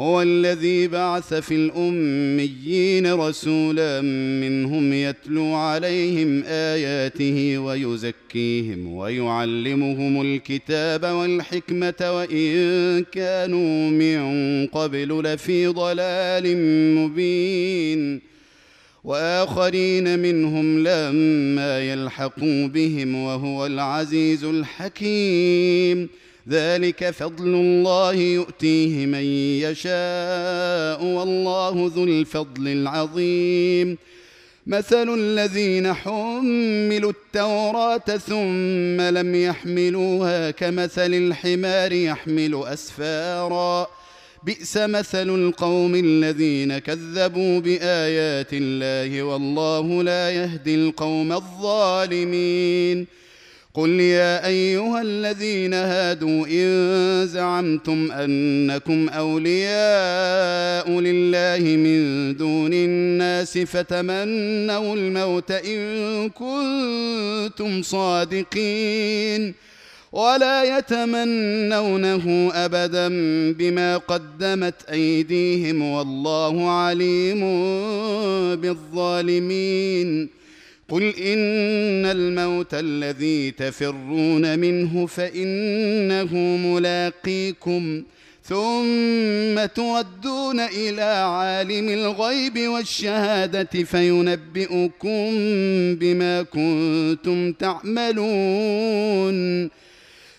هو الذي بعث في الأميين رسولا منهم يتلو عليهم آياته ويزكيهم ويعلمهم الكتاب والحكمة وإن كانوا من قبل لفي ضلال مبين وآخرين منهم لما يلحقوا بهم وهو العزيز الحكيم ذلك فضل الله يؤتيه من يشاء والله ذو الفضل العظيم. مثل الذين حملوا التوراة ثم لم يحملوها كمثل الحمار يحمل أسفارا. بئس مثل القوم الذين كذبوا بآيات الله والله لا يهدي القوم الظالمين. قل يا ايها الذين هادوا ان زعمتم انكم اولياء لله من دون الناس فتمنوا الموت ان كنتم صادقين ولا يتمنونه ابدا بما قدمت ايديهم والله عليم بالظالمين قل ان الموت الذي تفرون منه فانه ملاقيكم ثم تردون إلى عالم الغيب والشهاده فينبئكم بما كنتم تعملون